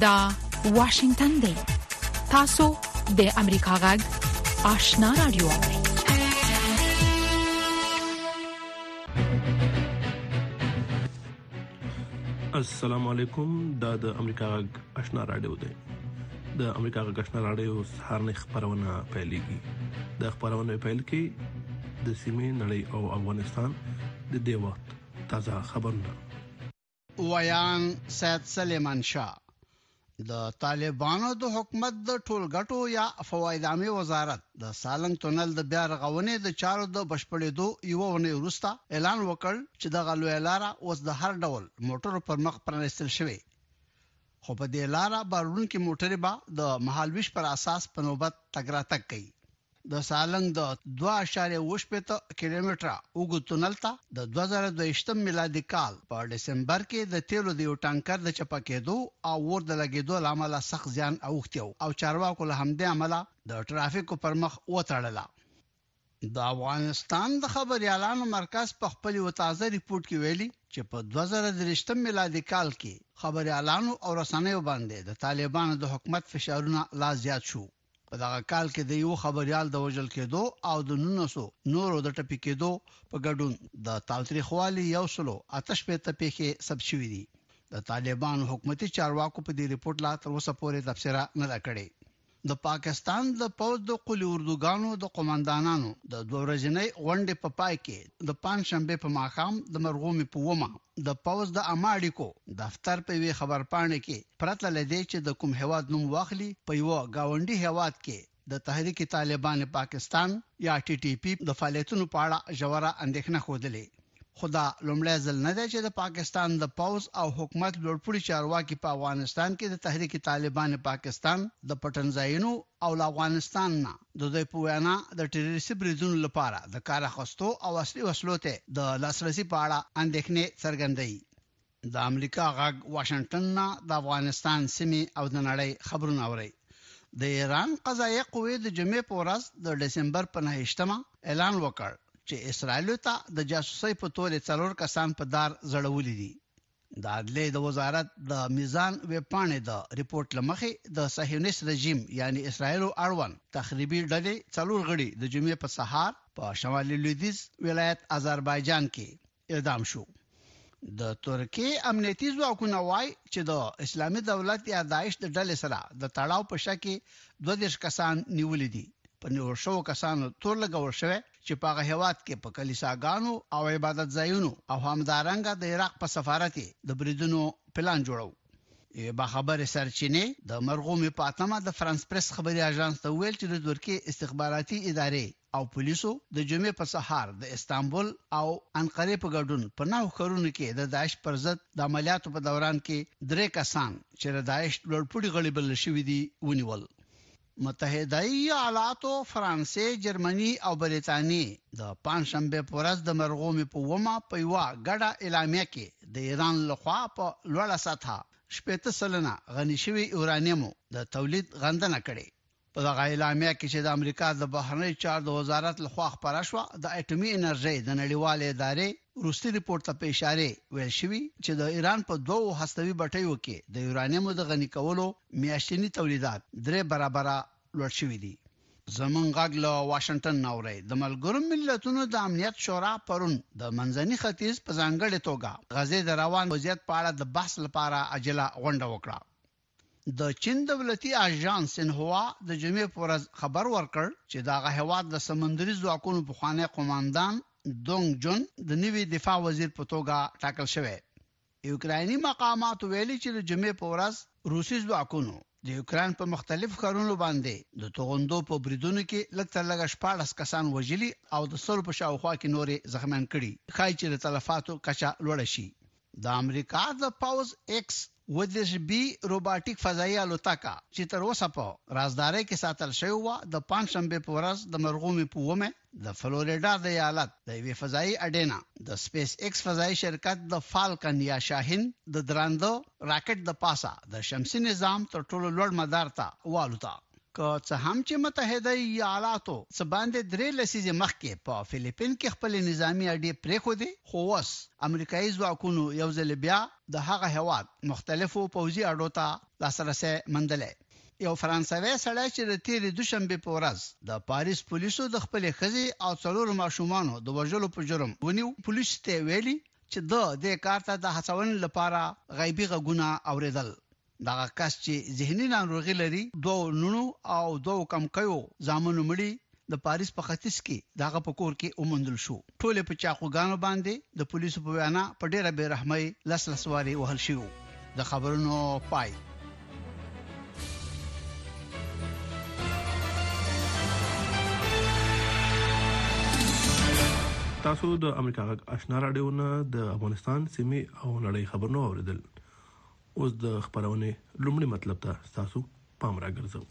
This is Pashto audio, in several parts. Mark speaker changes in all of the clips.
Speaker 1: دا واشنگتن دی تاسو د امریکا غږ آشنا رادیو
Speaker 2: السلام علیکم دا د امریکا غږ آشنا رادیو دی د امریکا غږ آشنا رادیو سهارنې خبرونه پیلېږي د خبرونه پیل کې د سیمې نړۍ او افغانستان د دې وخت تازه خبرونه
Speaker 3: ویان سید سلیمان شاه د طالبانو د حکومت د ټولګټو یا فوایدامي وزارت د سالنګ تونل د بیا رغونې د چارو د بشپړېدو یو ونې وروسته اعلان وکړ چې د غلوې لاره اوس د هر ډول موټرو پر مخ پرانیستل شوې خو په دې لاره بارونکي موټرې به د مهالویش پر اساس په نوبت تګ راتګ کوي د سالنګ د 2.8 کیلومتره اوږد تونل ته د 2022 میلادي کال په دسمبر کې د تیلو د یو ټانکر د چپه کېدو او ور د لګېدو لامل سخت زیان اوښتی او چارواکو له همدې امله د ټرافیکو پر مخ وتړله د افغانستان د خبريالانو مرکز په خپل یو تازه ریپورت کې ویلي چې په 2023 میلادي کال کې خبريالانو او رسنیو باندې د طالبانو د حکومت فشارونه لا زیات شو په دغه کال کې د یو خبريال د وژل کېدو او د 1900 نورو د ټپي کېدو په ګډون د تاوتریخوالي یو سلو آتش په تپېخې ثبت شوې دي د طالبان حکومتي چارواکو په دې رپورت لا تر اوسه پورې تفسیر نه دا کړې د پاکستان د پوز د قلی اردوګانو د قومندانانو د دوه ورځنۍ غونډې په پا پای کې د پنځ شنبه په ماقام د مرغومي په ومه د پوځ د عامه اړیکو دفتر په یوې خبرپاڼې کې پرته له دې چې د کوم هېواد نوم واخلي په یوه ګاونډي هېواد کې د تحریک طالبان پاکستان یا ټي ټي پي د فعالیتونو په اړه ژوره اندېښنه ښودلې خو دا لومړی ځل نه دی چې د پاکستان د پوځ او حکومت لوړپوړي چارواکي په افغانستان کې د تحریک طالبان پاکستان د پټنځایونو او له افغانستان نه د دوی په وینا د ټرریسي بریدونو لپاره د کار اخستو او اصلي وسلو ته د لاسرسي په اړه اندېښنې څرګندوي. د امریکا غږ واشنګټن نه د افغانستان، سیمې او د نړۍ خبرونه اورئ. د ایران قضایه قوې د جمعې په ورځ د ډسمبر په نهه یشت مه اعلان وکړ چې اسرایلو ته د جاسوسۍ په تور یې څلور کسان په دار ځړولي دي. د عدلې د وزارت د میزان ویبپاڼې د رپورټ لمخې د صهیونیست رژیم یعنی اسرائیل اړوند تخریبي ډلې څلور غړي د جمعې په سهار په شمالي لویدیز ولایت آذربایجان کې اعدام شو د ترکیې امنیتي ځواکونه وایي چې د اسلامي دولت یا داعش د ډلې سره د تړاو په شکه کې دوه دېرش کسان نیولي دي په نیول شوو کسانو تور لګول شوی چې په هغه هیواد کې په کلیساګانو او عبادت ځایونو او همدارنګه د عراق په سفارت د بریدونو پلان جوړو یو با خبر سرچینه د مرغوم پاتمه د فرانس پریس خبري اژانس ته ویل چې د ترکیه استخباراتي ادارې او پولیسو د جمعې په سهار د استانبول او انقره په ګډون په نهو ښارونو کې د داعش پر ضد د عملیاتو په دوران کې درې کسان چې د داعش لوړپوړي غړي بلل شوي دي ونیول متحده ایالاتو، فرانسې، جرمني او بریتانیې د پنجشنبه په ورځ د مرغومې په اومه په یوه ګډه اعلامیه کې د ایران لخوا په لوړه سطحه شپېته سلنه غني شوي یورانیمو د تولید غندنه کړې. په دغه اعلامیه کې چې د امریکا د بهرنیو چارو د وزارت لخوا خپره شوه، د اټومي انرژۍ د نړیوالې ادارې وروستي رپورټ ته په اشارې ویل شوي چې د ایران په دوو هستوي بټیو کې د یورانیمو د غني کولو میاشتني تولیدات درې برابره لوړ شوي دي زمون غږ له واشنگټن نوري د ملګرو ملتونو د امنیت شورا پرون د منځني ختیځ په ځانګړې توګه غزې د روان وضعیت په اړه د بحث لپاره عاجله غونډه وکړه د چین دولتي اژانس سنهوا د جمعې په ورځ خبر ورکړ چې دا غه هواد د سمندري ځواکونو په خوانې قوماندان دونګ جون د نوي دفاع وزیر په توګه ټاکل شوی یوکرایني مقامات ویلي چې د جمعې په ورځ روسي ځواکونو د یوکران په مختلف خرونو باندې د توغندو په بریدونو کې لږ تر لږه 14 کسان وژلي او د سلو په شاوخوا کې نورې زخمیان کړي ښایي چې د تلفاتو کچه لوړه شي د امریکا د پوځ اېکس اووه دېرش بي روباټیک فضايي الوتکه چې تر اوسه په رازدارۍ کې ساتل شوې وه، د پنجشنبې په ورځ د مرغومې په اوومه د فلوریډا د ایالت د یوې فضايي اډې نه د سپېس اېکس فضايي شرکت د فالکن یا شاهین د درانده راکټ د پاسه د شمسي نظام تر ټولو لوړ مدار ته والوته. که څه هم چې متحده ایالاتو څه باندې درې لسیزې مخکې په فلیپین کې خپلې نظامي اډې پرېښودې، خو اوس امریکایي ځواکونو یو ځل بیا د هغه هېواد مختلفو پوځي اډو ته لاسرسی موندلی. یو فرانسوی سړی چې د تېرې دوشنبې په ورځ د پاریس پولیسو د خپلې ښځې او څلورو ماشومانو د وژلو په جرم ونیو، پولیسو ته یې ویلي چې ده دې کار ته د هڅونې لپاره غیبي غږونه اورېدل. دغه کس چې ذهني ناروغي لري دوو لوڼو او دوو کمکیو زامنو مړي د پاریس په ختیځ کې دغه په کور کې وموندل شو ټوله په چاقوګانو باندې د پولیسو په وینا په ډیره بې رحمۍ لس لس واري وهل شوی د خبرونو پای
Speaker 2: تاسو د امریکا غږ آشنا رادیو نه د افغانستان سیمه او نړۍ خبرونه اوریدل اوس د خبرونه لومړی مطلب ته تاسو پام راګرځو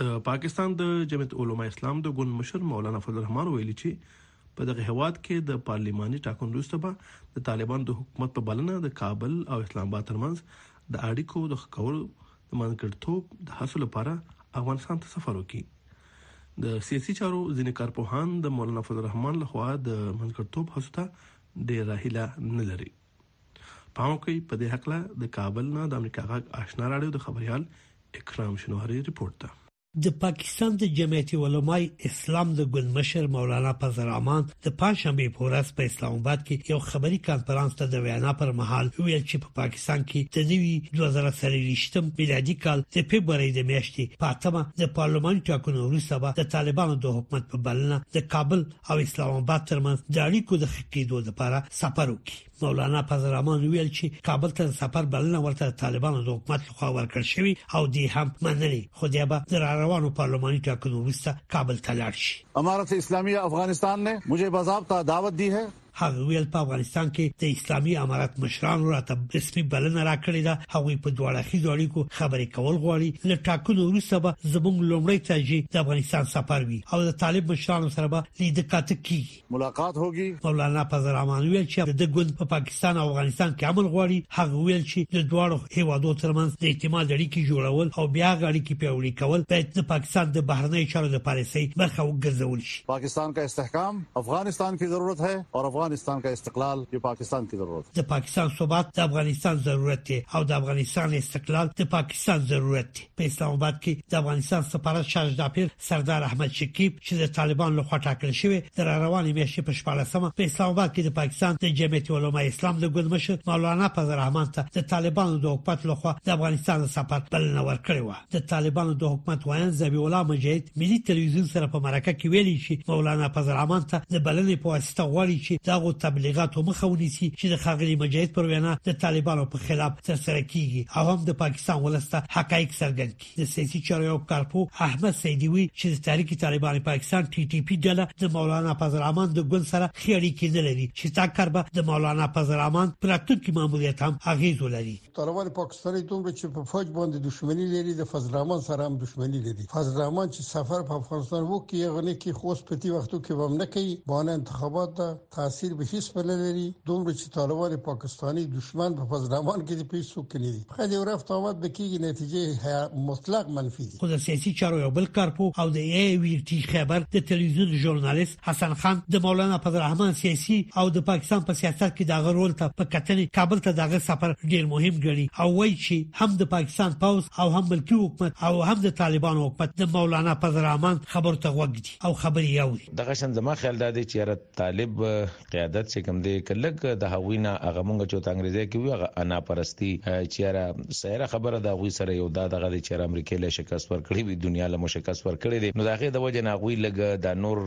Speaker 2: د پاکستان د جمعیت علما اسلام د ګوند مشر مولانا فضل الرحمن ویلي چې په دغه هواد کې د پارلیماني ټاکنو وروسته به د طالبان د حکومت په بلنه د کابل او اسلام آباد ترمنځ د اړیکو د خکولو د منځګړتوب د حاصل لپاره افغانستان ته سفر وکړي د سیاسي چارو ځینې کارپوهان د مولانا فضل الرحمن لخوا د منځګړتوب هڅو ته ډېر راهیله نه لري پام وکړئ په دې هکله د کابل نه د امریکا غږ آشنا راډیو د خبریال اکرام شنوهري رپورټ ده.
Speaker 4: د پاکستان د جمعیت علماء اسلام د ګوند مشر مولانا فضل الرحمن د پنځشنبه په ورځ په اسلام آباد کې یو خبري کانفرنس ته د وینا پر مهال ویل چې په پاکستان کې د نوي 2023م میلادي کال د فبرवरी د میاشتې په اتمه د پارلمان ټاکنو وروسته به د طالبانو د حکومت په بلنه د کابل او اسلام آباد ترمنځ د اړیکو د ښه کېدو لپاره سفر وکړي مولانا فضل الرحمن ویل چې کابل ته سفر بلنه ورته طالبانو د حکومت لخوا ورکړ شوی او دی هم منلې خو دی به د روانو پارلماني ټاکنو وروسته کابل ته لاړ شي
Speaker 5: امارت اسلامي افغانستان نے مجھے باضابطہ دعوت دی ہے
Speaker 4: هغه ویل په افغانستان کې د اسلامي امارت مشرانو راته رسمي بلنه راکړې ده هغه په دوه اړخیزو اړیکو خبرې کول غواړي له ټاکنو وروسته به زموږ لومړی ترجیح د افغانستان سفر وي او د طالب مشرانو سره به لید کاته کیږي
Speaker 5: ملاقات هوګي
Speaker 4: مولانا فضل الرحمن ویل چې د ګوند په پاکستان او افغانستان کې عمل غواړي هغه ویل چې د دواړو هیوادو ترمنځ د اعتماد اړیکې جوړول او بیا اړیکې پیوړې کول باید د پاکستان د بهرنی چارو د پالیسۍ برخه وګرځول شي
Speaker 5: پاکستان کا استحکام افغانستان کی ضرورت هی اور افغانستان کا استقلال یې پاکستان کی ضرورت دی.
Speaker 4: د پاکستان ثبات د افغانستان ضرورت دی او د افغانستان استقلال د پاکستان ضرورت دی. په اسلام اباد کې د افغانستان سفارت شارژ دافیر سردار احمد شکیب چې د طالبانو له خوا ټاکل شوی د راروانې میاشتې په شپاړس مه په اسلام اباد کې د پاکستان د جمعیت علما اسلام د ګوند مشر مولانا فضل الرحمن ته د طالبانو د حکومت له خوا د افغانستان د سفر بلنه ورکړې وه. د طالبانو د حکومت وایند زبی الله مجاهد ملي تلویزیون سره په مرکه کې ویلي چې مولانا فضل الرحمن ته د بلنې په واسطه غواړي چې دغه تبلیغاتو مخه ونیسي چې د خاغلی مجاهد پر وینا د طالبانو په خلاف ترسره کیږي او هم د پاکستان ولسته حقایق څرګند کړي د سیاسي چارو یو کارپو احمد سیدی وی چې د تحریک طالبان پاکستان ټي ټي پی ډله د مولانا فضل الرحمن د ګوند سره خېړی کې نه لري چې تا کار به د مولانا فضل الرحمن پراتوکي ماموریت هم اغیز ولري
Speaker 6: طالبان پاکستاني دومره چې په فوج باندې دښمنی لري د فضل الرحمن سره هم دښمنی لري فضل الرحمن چې سفر په افغانستان وکړي هغه نه کې خو سپتی وختو کې هم نه کوي باندې انتخابات دا تاثیر به هیڅ نه لري دومره چې طالبان پاکستاني دښمن په فضل الرحمن کې د پیسو کې نه دي خو د ورفت آمد به کېږي نتیجه مطلق منفي دي
Speaker 4: خو د سیاسي چارو یو بل کارپو او د ای وی ټي خبر د تلویزیون ژورنالیست حسن خان د مولانا فضل الرحمن سیاسي او د پاکستان په سیاست کې دغه رول ته په کتنې کابل ته دغه سفر ډیر مهم ګڼي او وایي چې هم د پاکستان پوز او هم ملکی حکومت او هم د طالبانو حکومت د مولانا فضل الرحمن خبر ته غوږ دي او خبري یوري
Speaker 7: دغه شان زما خیال دا دی چې را طالب قیادت چې کوم دی کلک د هغوی نه هغه مونږ چې انګریزي کې وي هغه انا پرستی چې را سیره خبره د هغوی سره یو دا دغه دی چه امریکه له شکست ورکړی وی دنیا له مو شکست ورکړی دی نو د هغه د وجه نه هغوی لږ دا نور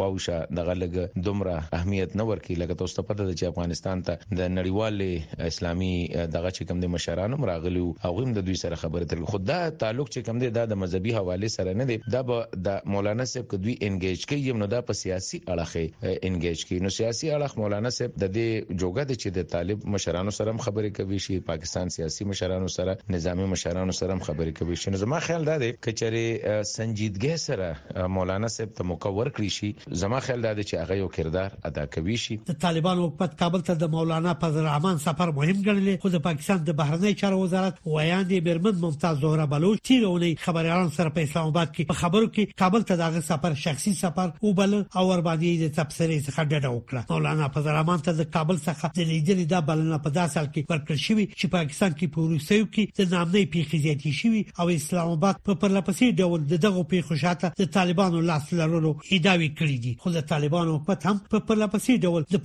Speaker 7: خواوشا دغه لږ دومره اهمیت نه ورکی لکه تاسو ته پته ده چه افغانستان ته د نړیوال اسلامی دغه چه کوم دی مشران هم راغلی وو هغوی هم د دوی سره خبری اتری خو دا تعلق چه کوم دی دا د مذهبی حوالی سره نه دی دا به د مولانا صاحب که دوی انګیج کړی نو دا په سیاسی اړخ انګیج کی نو سیاسی اړخ مولانا صاحب د دې جوګه دی چې د طالب مشرانو سره خبرې کوي شي پاکستان سیاسی مشرانو سره نظامی مشرانو سره خبرې کوي شي نو زما خیال دا دی چې چېرې سنجیدګۍ سره مولانا صاحب ته موقع ورکړي شي زما خیال دا دی چې هغه یو کردار ادا کوي شي
Speaker 4: طالبانو حکومت کابل ته د مولانا فضل الرحمن سفر مهم ګڼلی خو د پاکستان د بهرنی چارو وزارت ویاند میرمن ممتاز زهره بلوچ تیر اونۍ خبریالان سره په اسلام آباد کې په خبرو کې کابل ته دغه سفر شخصي سفر او بل او ور باندې د تبصرې څخه ډډه وکړه مولانا فضل الرحمن ته د کابل څخه د لیدلې دا بلنه په داسې حال کې ورکړل شوې چې پاکستان کې په وروستیو کې د نامنۍ پیښې زیاتې شوې او اسلام آباد په پرلپسې ډول د دغه پیښو شاته د طالبانو لاس لرلو ادعاوې کړې دي خو د طالبانو حکومت هم په پرلپسې ډول د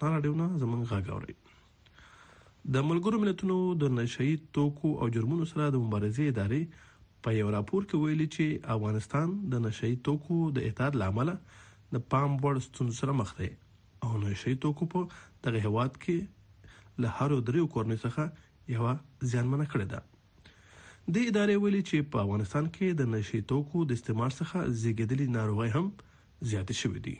Speaker 8: پنا راډیو نه
Speaker 2: زمونږ غږ اورئ د ملګرو ملتونو د نشهيي توکو او جرمونو سره د مبارزې ادارې په یو راپور کې ویلي چې افغانستان د نشهيي توکو د اعتاد له امله د پام وړ ستونزو سره مخ دی او نشهيي توکو په دغه هیواد کې له هرو دریو کورنۍ څخه یوه زیانمنه کړې ده د ادارې ویلي چې په افغانستان کې د نشهيي توکو د استعمال څخه زیږیدلي ناروغۍ هم زیاتې شوې دي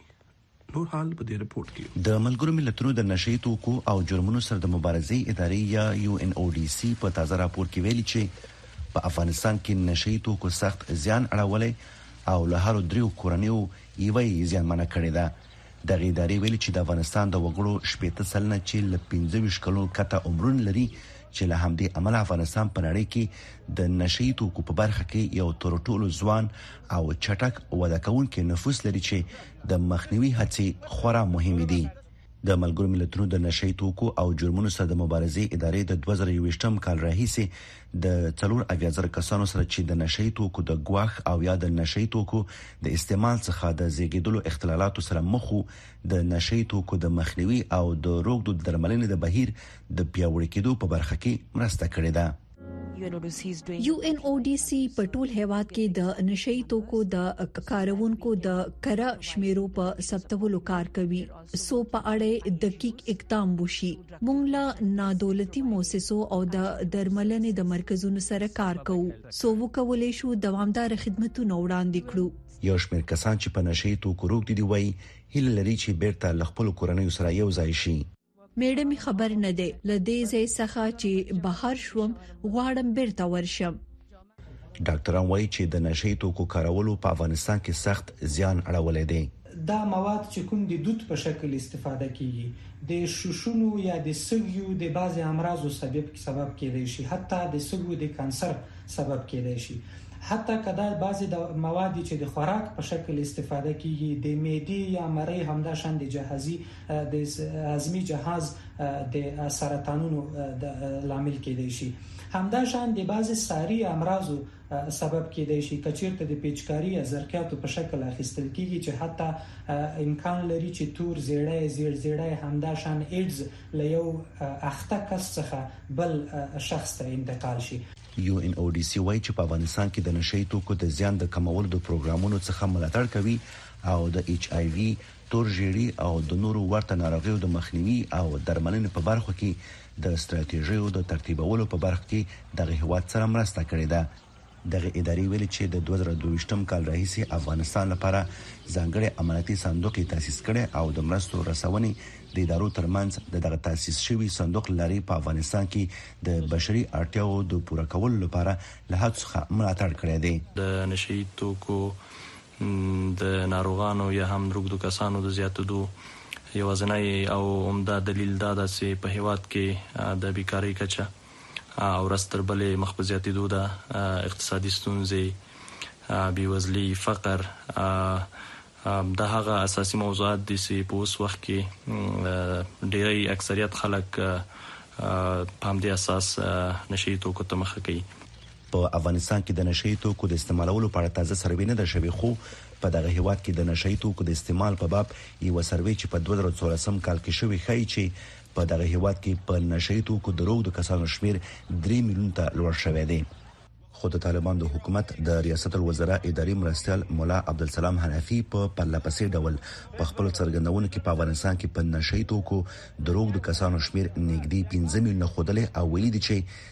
Speaker 2: نور حال په دې رپورټ کې.
Speaker 9: د ملګرو ملتونو د نشه يي توکو او جرمونو سره د مبارزې ادارې یا یو ان او ډي سي په تازه راپور کې ویلي چې په افغانستان کې نشه يي توکو سخت زیان اړولی او له هرو دریو کورنیو یوه یې زیانمنه کړې ده. دغې ادارې ویلي چې د افغانستان د وګړو شپېته سلنه چې له پنځه ویشت کلونو کته عمرونه لري چې له همدې امله افغانستان په نړۍ کې د نشه يي توکو په برخه کې یو تر ټولو ځوان او چټک وده کوونکی نفوس لري چې د مخنیوي هڅې خورا مهمې دي د ملګرو ملتونو د نشي توکو او جرمونو سره د مبارزې ادارې د 2021م کال راهیسې د څلور اویا زره کسانو سره چې د نشي توکو د ګواښ او یا د نشي توکو د استعمال څخه د زیږیدلو اختلالاتو سره مخ وو د نشي توکو د مخنیوي او د روغدو درملنې د بهیر د پیاوړي کېدو په برخه کې مرسته کړې ده
Speaker 10: یو ان او ډي سي په ټول هیواد کې د نشي توکو د کارونکو د کره شمیرو په ثبتولو کار کوي سو په اړه دقیق اقدام وشي مونږ لا نادولتي موسسو او د درملنې د مرکزونو سره کار کوو سو وکولې شو دوامدار خدماتونه وړاندې کړو
Speaker 9: یو شمېر کسان چې په نشي توکو روږدي دي وایي هیله لري چې بیرته خپل کورنۍ سره یو ځای شي
Speaker 10: میړه می خبر نه دی له دې ځای څخه چې بهر شوم غواړم بیرته ورشم
Speaker 9: ډاکټران وایي چې د نشي توکو کارولو په افغانستان کې سخت زیان اړولی دی
Speaker 11: دا مواد چې کوم د دود په شکل استفاده کیږي د شوشونو یا د سږیو د بعضې امراضو سبب کیدای شي حتی د سږو د کانسر سبب کیدای شي حتی که دا بعضې د مواد چې د خوراک په شکل استفاده کیږي د معدې یا مرۍ همداشان د جهازي د هضمي جهاز د سرطانونو د لامل کېدای شي همدا شان د بعضي ساري امراضو سبب کېدای شي کچیرته د پیچکاری یا زرکیاتو په شکل اخیستل کیږي چې حتی امکان لري چې تور زیړی زیړ زیړی همدا شان ایډز له یو اخته کس څخه بل شخص ته انتقال شي
Speaker 9: یو ان او ډي سي وایي چې په افغانستان کې د نشه یي توکو د زیان د کمولو د پروګرامونو څخه ملاتړ کوي او د ایچ آی وي تور ژیړي او د نورو ورته ناروغیو د مخنیوي او درملنې په برخو کې د ستراتیژیو د ترتیبولو په برخ کې دغه هیواد سره مرسته کړې ده. دغې ادارې ویلي چې د دوه زره دوه ویشت م کال راهیسې افغانستان لپاره ځانګړی امانتي صندوق یې تاسیس کړی او د مرستو رسونې د ادارو ترمنځ د دغه تاسیس شوي صندوق له لارې په افغانستان کې د بشري اړتیاوو د پوره کولو لپاره له هڅو څخه ملاتړ کړی دی.
Speaker 12: د نشه يي توکو د ناروغانو یا هم روږدو کسانو د زیاتېدو یوازنی او عمده دلیل دا ده چې په هېواد کې د بیکارۍ کچه ورځ تر بلې مخ په زیاتېدو ده، اقتصادي ستونزې، بېوزلي، فقر دا هغه اساسي موضوعات دي چې په اوس وخت کې ډېری اکثریت خلک په همدې اساس نشه يي توکو ته مخه کوي.
Speaker 9: په افغانستان کې د نشه يي توکو د استعمالولو په اړه تازه سروې نه ده شوې، خو په دغه هېواد کې د نشه يي توکو د استعمال په باب يوه سروې چې په دوه زره او څوارلسم کال کې شوې ښايي چې په دغه هېواد کې په نشه يي توکو د روږدو کسانو شمېر درې ميليون ته لوړ شوی دی. خو د طالبانو د حکومت د ریاست الوزرا اداري مرستیال ملا عبدالسلام حنفي په پرله پسې ډول په خپلو څرګندونو کې په افغانستان کې په نشه يي توکو د روږدو کسانو شمېر نږدې پنځه ميليونه ښودلی او ویلي دي چې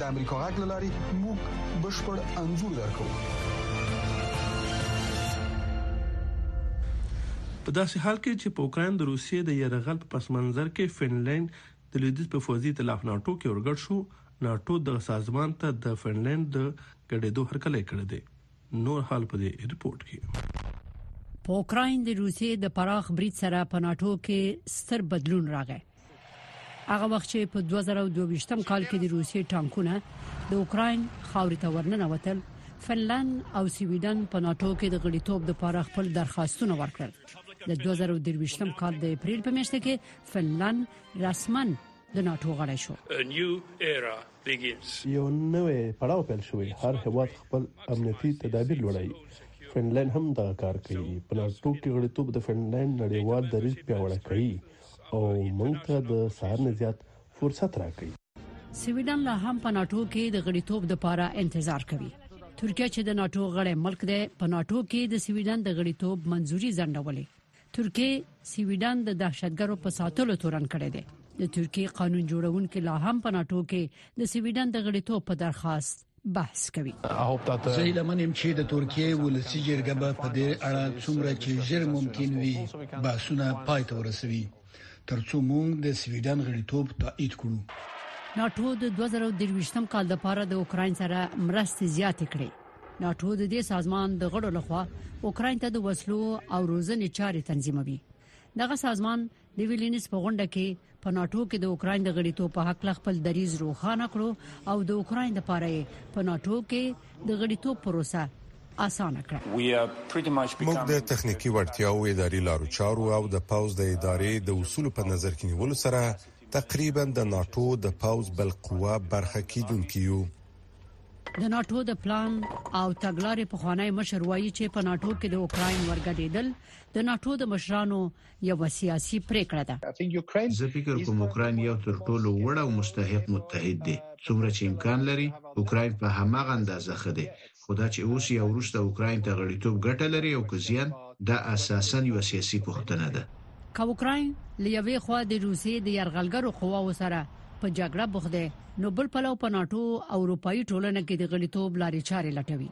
Speaker 9: د امریکا غږ
Speaker 13: لاري موږ بشپړ انزور درکو
Speaker 2: په داسې حال کې چې په اوکرين د روسیې د يرغل په پس منظر کې فنلند د لویدیځ په فوځي تلاف ناتو کې ورګړ شو ناتو د سازمان ته د فنلند د ګډېدو هرکلی کړی دی نور حال په دې رپورت کې
Speaker 14: په اوکرين د روسیې د پراخ برید سره په ناتو کې ستر بدلون راغی هغه وخت چې په 2022م کال کې د روسیې ټانکونه د اوکراین خاورې ته ورننه وتل فنلند او سویډن په ناتو کې د غړیتوب لپاره خپل درخواستونه ورکړل د 2023م کال د اپریل په میاشت کې فنلند رسما د ناتو غړی شو
Speaker 2: یو نوې پړاو پیل شوی هر هواد خپل امنیتي تدابیر لوړایي فنلند هم دا کار کوي په ناتو کې غړیتوب د فنلند نړیوال دریځ پیاوړی کوي او مونږ ته د سهار نه زیات فرصت راکړي
Speaker 14: سویډن لا هم په ناتو کې د غړیتوب لپاره انتظار کوي ترکیه چې د ناتو غړی ملک دی په ناتو کې د سویډن د غړیتوب منځوري ځنډولې ترکیه سویډن د دهشتګرو په ساتلو تورن کړی دی د ترکیه قانون جوړونکو لا هم په ناتو کې د سویډن د غړیتوب په درخواست بحث کوي
Speaker 15: زه هیله من یم چې د ترکیه ولسی جرګه به په دې اړه څومره چې ژر ممکن وي بحثونه پای ته ورسوي ترڅو موږ د سویډن غړیتوب تایید کړو
Speaker 14: ناتو د 2023م کال لپاره د اوکرين سره مرستې زیاتې کړې ناتو د دې سازمان د غړو لخوا اوکرين ته د وسلو او روزنې چارې تنظیموي دغه سازمان د ویلینس په غونډه کې په ناتو کې د اوکرين د غړیتوب په حق خپل دریز روښانه کړو او د اوکرين لپاره په ناتو کې د غړیتوب پروسه اسانه کړه
Speaker 16: موږ د تخنیکی وړتیاو اداري لارو چارو او د پاوز د ادارې د اصول په نظر کې نیولو سره تقریبا د ناتو د پاوز بل قوه برخه کیدونکې یو
Speaker 14: د ناتو د پلان او تګلارې په خوانی مشر وایي چې په ناتو کې د اوکرين ورګډېدل د ناتو د مشرانو یوه سیاسي پریکړه ده.
Speaker 17: زه فکر کوم اوکراین یو تر ټولو وړ او مستحق متحد دی. څومره چې امکان لري، اوکراین په هماغه اندازه ښه دی. خو دا چې اوس یا وروسته اوکراین ته غړیتوب ګټه لري او که زیان، دا اساساً یوه سیاسي پوښتنه ده.
Speaker 14: که اوکراین له یوې خوا د روسیې د یرغلګرو قواو سره په جګړه بوخت دی، نو بل پلو په ناټو او اروپايي ټولنه کې د غړیتوب لارې چارې لټوي.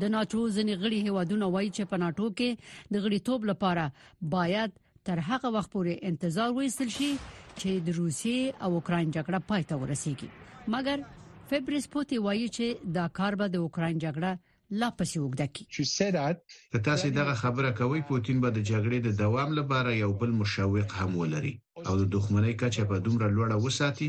Speaker 14: د ناتو ځینې غړي هیوادونه وایي چې په ناتو کې د غړیتوب لپاره باید تر هغه وخت پورې انتظار وایستل شي چې د روسیې او اوکرين جګړه پای ته ورسیږي مګر فبرس پوتي وایي چې دا کار به د اوکرين جګړه لا پسې وګړه کی
Speaker 17: که تاسو دغه خبره کوي پوتین به د جګړې د دوام لپاره یو بل مشوق هم ولري او د دښمنۍ کچه په دومره لوړه وساتي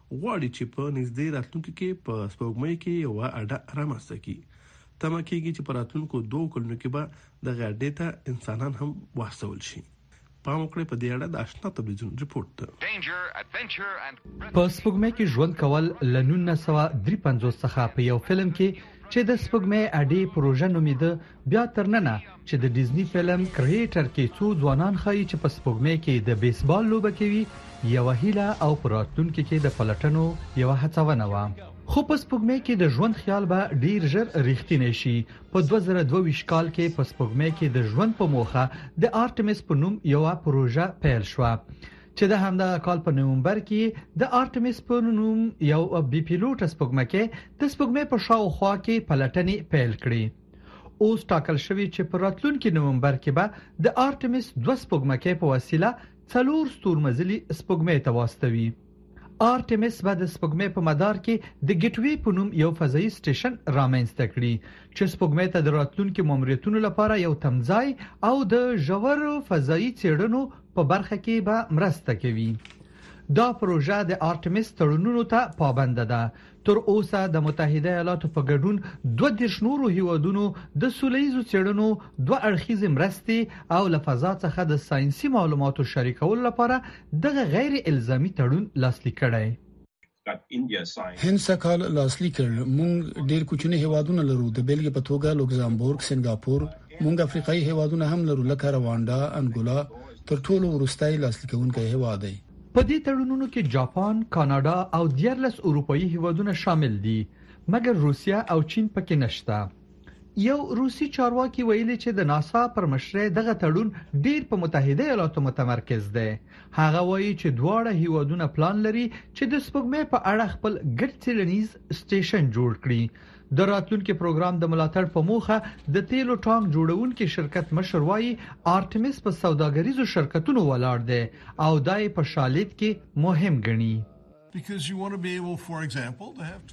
Speaker 2: غواړي چې په نږدې راتلونکي کې په سپوږمۍ کې یو اډه رامنځته کړي تمه کیږي چې په راتلونکو دوه کلونو کې به د غړډې ته انسانان هم واستول شي پام وکړئ په دې اړه د آشنا تلویزیون رپورت ده
Speaker 18: په سپوږمۍ کې ژوند کول ل 1953 څخه په یو فلم کې چې د سپوږمۍ اډې پروژه نومېده بیا تر ننه چې د ډیزنی فلم کریټر کې څو ځوانان ښایي چې په سپوږمۍ کې د بیسبال لوبه کوي یو هیله او پر راتلونکي کې د پلټنو یو هڅونه و خو په سپوږمۍ کې د ژوند خیال به ډیر ژر ریښتینی شي په 2022 کال کې په سپوږمۍ کې د ژوند په موخه د آرټمس په نوم یو پروژه پیل شو چې د همدا کال په نومبر کې د آرټمس په نوم یو بي پیلوټ سپوږمکه د سپوږمۍ په شاوخوا کې پلټنې پیل کړې اوس ټاکل شوې چې په راتلونکي نومبر کې به د آرټمیس 2 سپوږمکۍ په وسیله څلور ستورمزلي سپوږمۍ ته واستوي آرټمیس به د سپوږمۍ په مدار کې د ګټوي په نوم یو فضایي سټیشن رامنځته کړي چې سپوږمۍ ته د راتلونکو ماموریتونو لپاره یو تمځای او د ژور فضایي چیرنو په برخه کې به مرسته کوي دا پروژه د آرټمیس تړونونو ته پابند ده تر اوسه د متحده ایالاتو په ګډون دوه دېرش نورو هېوادونو د سوله ییزو څېړنو دوه اړخیزې مرستې او له فضا څخه د ساینسي معلوماتو شریکولو لپاره دغه غیر الزامي تړون لاسلیک کړی.
Speaker 15: هند سږ کال لاسلیک کړ. موږ ډېر کوچني هېوادونه لرو، د بېلګې په توګه لوکزامبورګ، سنګاپور، موږ افریقایي هېوادونه هم لرو لکه روانډا، انګولا تر ټولو وروستی لاسلیکونکی هېواد دی.
Speaker 18: په دې تړونونو کې جاپان، کاناډا او 14 اروپایي هیوادونه شامل دي، مګر روسیه او چین پکې نشته. یو روسي چارواکي ویلي چې د ناسا پر مشرۍ دغه تړون ډیر په متحده ایالاتو متمرکز دی. هغه وایي چې دواړه هیوادونه پلان لري چې د سپوږمۍ په اړه خپل ګډ څیړنیز سټیشن جوړ کړي. د راتلونکي پروګرام د ملاتړ په موخه د تیلو ټانک جوړونکي شرکت مشر وایي آرتمیس په سوداګریزو شرکتونو ولاړ دی او دا یې په شالید کې مهم ګڼي.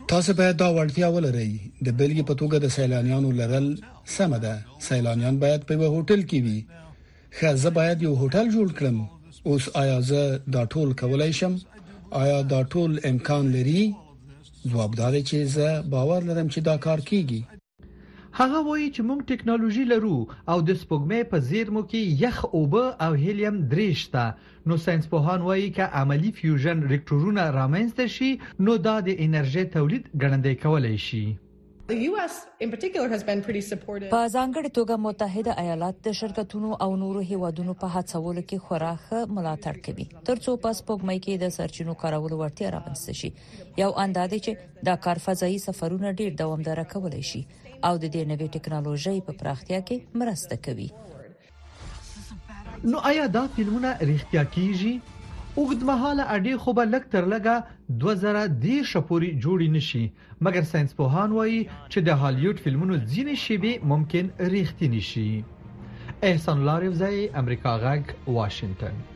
Speaker 15: تاسو باید دا وړتیا ولرئ د بلګې په توګه د سیلانیانو لرل سم ده سیلانیان باید په یو هوټل کې وي خه زه باید یو هوټل جوړ کړم اوس آیا زه دا ټول کولای شم آیا دا ټول امکان لري جواب دا دی چې زه باور لرم چې دا کار کیږي
Speaker 18: هغه وایي چې موږ ټکنالوژي لرو او د سپوږمۍ په زیرمو کې یخ اوبه او هیلیم درې شته نو ساينسپوهان وایي که عملی فیوژن ریکټورونه رامنځته شي نو دا د انرژي تولید ګړندی کولای شي
Speaker 19: په ځانګړي توګه متحده ایالات د شرکتونو او نورو هیوادونو په هڅولو کې خورا ښه ملاتړ کوي ترڅو په سپوږمۍ کې د سرچینو کارولو ورتیا رامنځته شي یو ان دا دی چې دا کار فضایي سفرونه ډیر دوامدار کولای شي او د دې نوې ټکنالوژي په پراختیا کې مرسته کوي
Speaker 18: نو آیا دا فلمونه رښتیا کیږي اوږدمهاله اډې خو به لږ تر لږه 2010 پورې جوړې نشي مګر ساينس پوهان وایي چې د هالیوډ فلمونو ځینې شیبې ممکن رښتینی شي احسان لارفزای امریکا غږ
Speaker 1: واشنگتن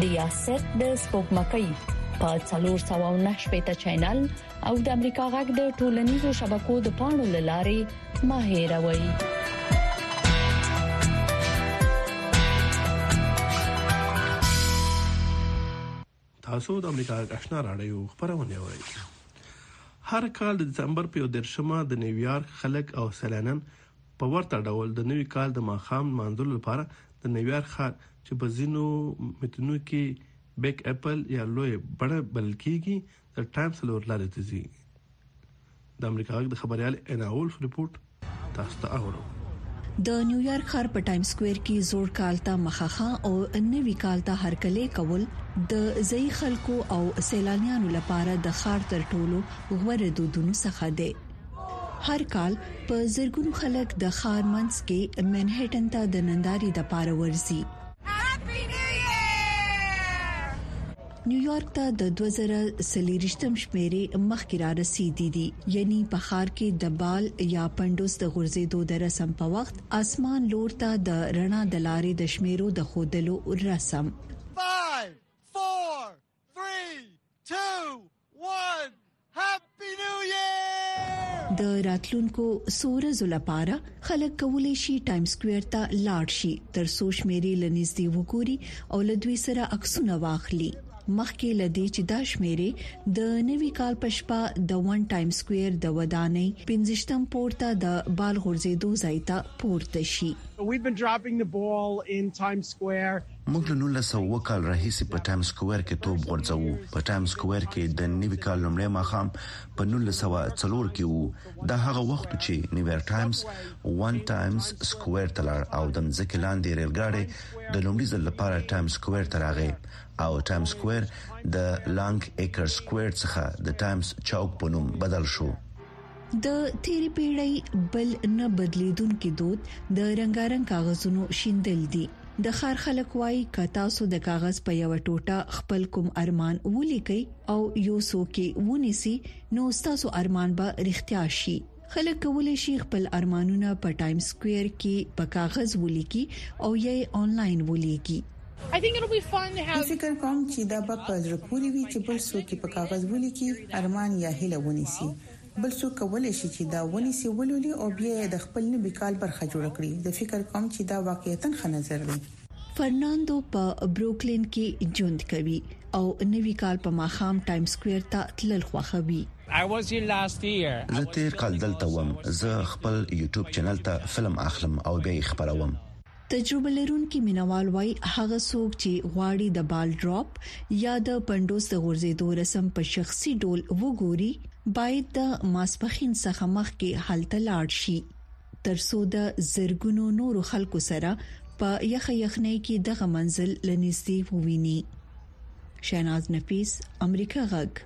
Speaker 1: د یاسر د سپوږمکۍ په 309 چینل او د امریکا غږ د ټولنیزو شبکو د پاڼو لارې ما هیروي
Speaker 2: تاسو د امریکا غږ آشنا راډیو خبرونه اورئ هر کال د دسمبر په 13مه د نیویارک خلک او سیلانیان په ورته ډول د نوي کال د ماښام نمانځلو لپاره د نیویارک ښار چې په ځینو متنونو کې بیک اپل یا لوی بڼه بلل کیږي د ټایم څلور لارې ته ځي د امریکا غږ د خبريال اناولف رپورت تاسو ته اورو
Speaker 10: د نیویارک ښار په ټایم سکوير کې زوړ کال ته مخخه او نوي کال ته هرکلې کول د ځای خلکو او سیلانیانو لپاره د ښار تر ټولو غوړې دودونو څخه دی هر کال په زرګونو خلک د ښار منځ کې منهټن ته د نندارې د پاره ورځي. نیویارک ته د 2023م شمیرې مخکې را رسیدي دي یعنی په ښار کې د بال یا پنډوس د غورځیدو د رسم په وخت اسمان لور ته د رڼا د لارې د شمیرو د ښودلو رسم. د راتلونکو سورزو لپاره خلک کولی شي ټایم سکوير ته لاړ شي تر څو شمیرې لنیزدي وګوري او له دوی سره عکسونه واخلي مخکې لدی چې دا شمیرې د نوي کال په شپه د ون ټایم سکوير د ودانۍ 15م پورته د بال غورځېدو ځای ته پورته شي
Speaker 9: موږ له نولس سوه اووه کال راهیسې په ټایم سکویر کې توپ غورځوو. په ټایم سکویر کې د نوي کال لومړی ماښام په نولس سوه څلور کې و. دا هغه وخت و چې نیویارک ټایمز ون ټایمز سکویر ته لاړ او د مځکې لاندې ریلګاډی د لومړي ځل لپاره ټایم سکویر ته راغی او ټایم سکویر د لانګ ایکر سکویر څخه د ټایمز چوک په نوم بدل شو.
Speaker 10: د تیری پیړۍ بل نه بدلیدونکو دود د رنگارنګ کاغذونو شیندل دي د خار خلک وایي که تاسو د کاغذ په یو ټوټه خپل کوم ارمان ولیکي او یو څوک ونیسي نو تاسو ارمان به رښتیا شي خلک کولی شي خپل ارمانونه په ټایم سکوير کې په کاغذ ولیکي او یې انلاین ولیکي
Speaker 20: فکر کوم چې دا به په زړه پورې وي چې بل څوک په کاغذ ولیکي ارمان یا هله ونیسي بل څوک کولی شي چې دا ونیسي، ولولي او بیا یې د خپل نوي کال برخه جوړه کړي، زه فکر کوم چې دا واقعیتاً ښه نظر دی.
Speaker 10: فرناندو په بروکلین کې ژوند کوي او نوي کال په ماښام ټایم سکویر ته تلل
Speaker 21: خوښوي.
Speaker 9: زه تېر کال دلته وم. زه خپل یوټیوب چینل ته فلم اخلم او بیا یې خپروم.
Speaker 10: تجربه لرونکي مینوال وایي هغه څوک چې غواړي د بال ډراپ یا د پندوس د غورځېدو رسم په شخصي ډول وګوري باید د ماسپخین څخه مخکې هلته لاړ شي ترڅو د زرګونو نورو خلکو سره په یخه یخنۍ کې دغه منزل لنیزدي وویني شیناز نفیس امریکا غږ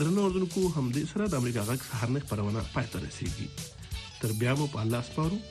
Speaker 2: درنو اردوونکو همدې سره د امریکا غږ سهارنۍ خبرونه پای ته رسیږي تر بیا مو په الله سپارو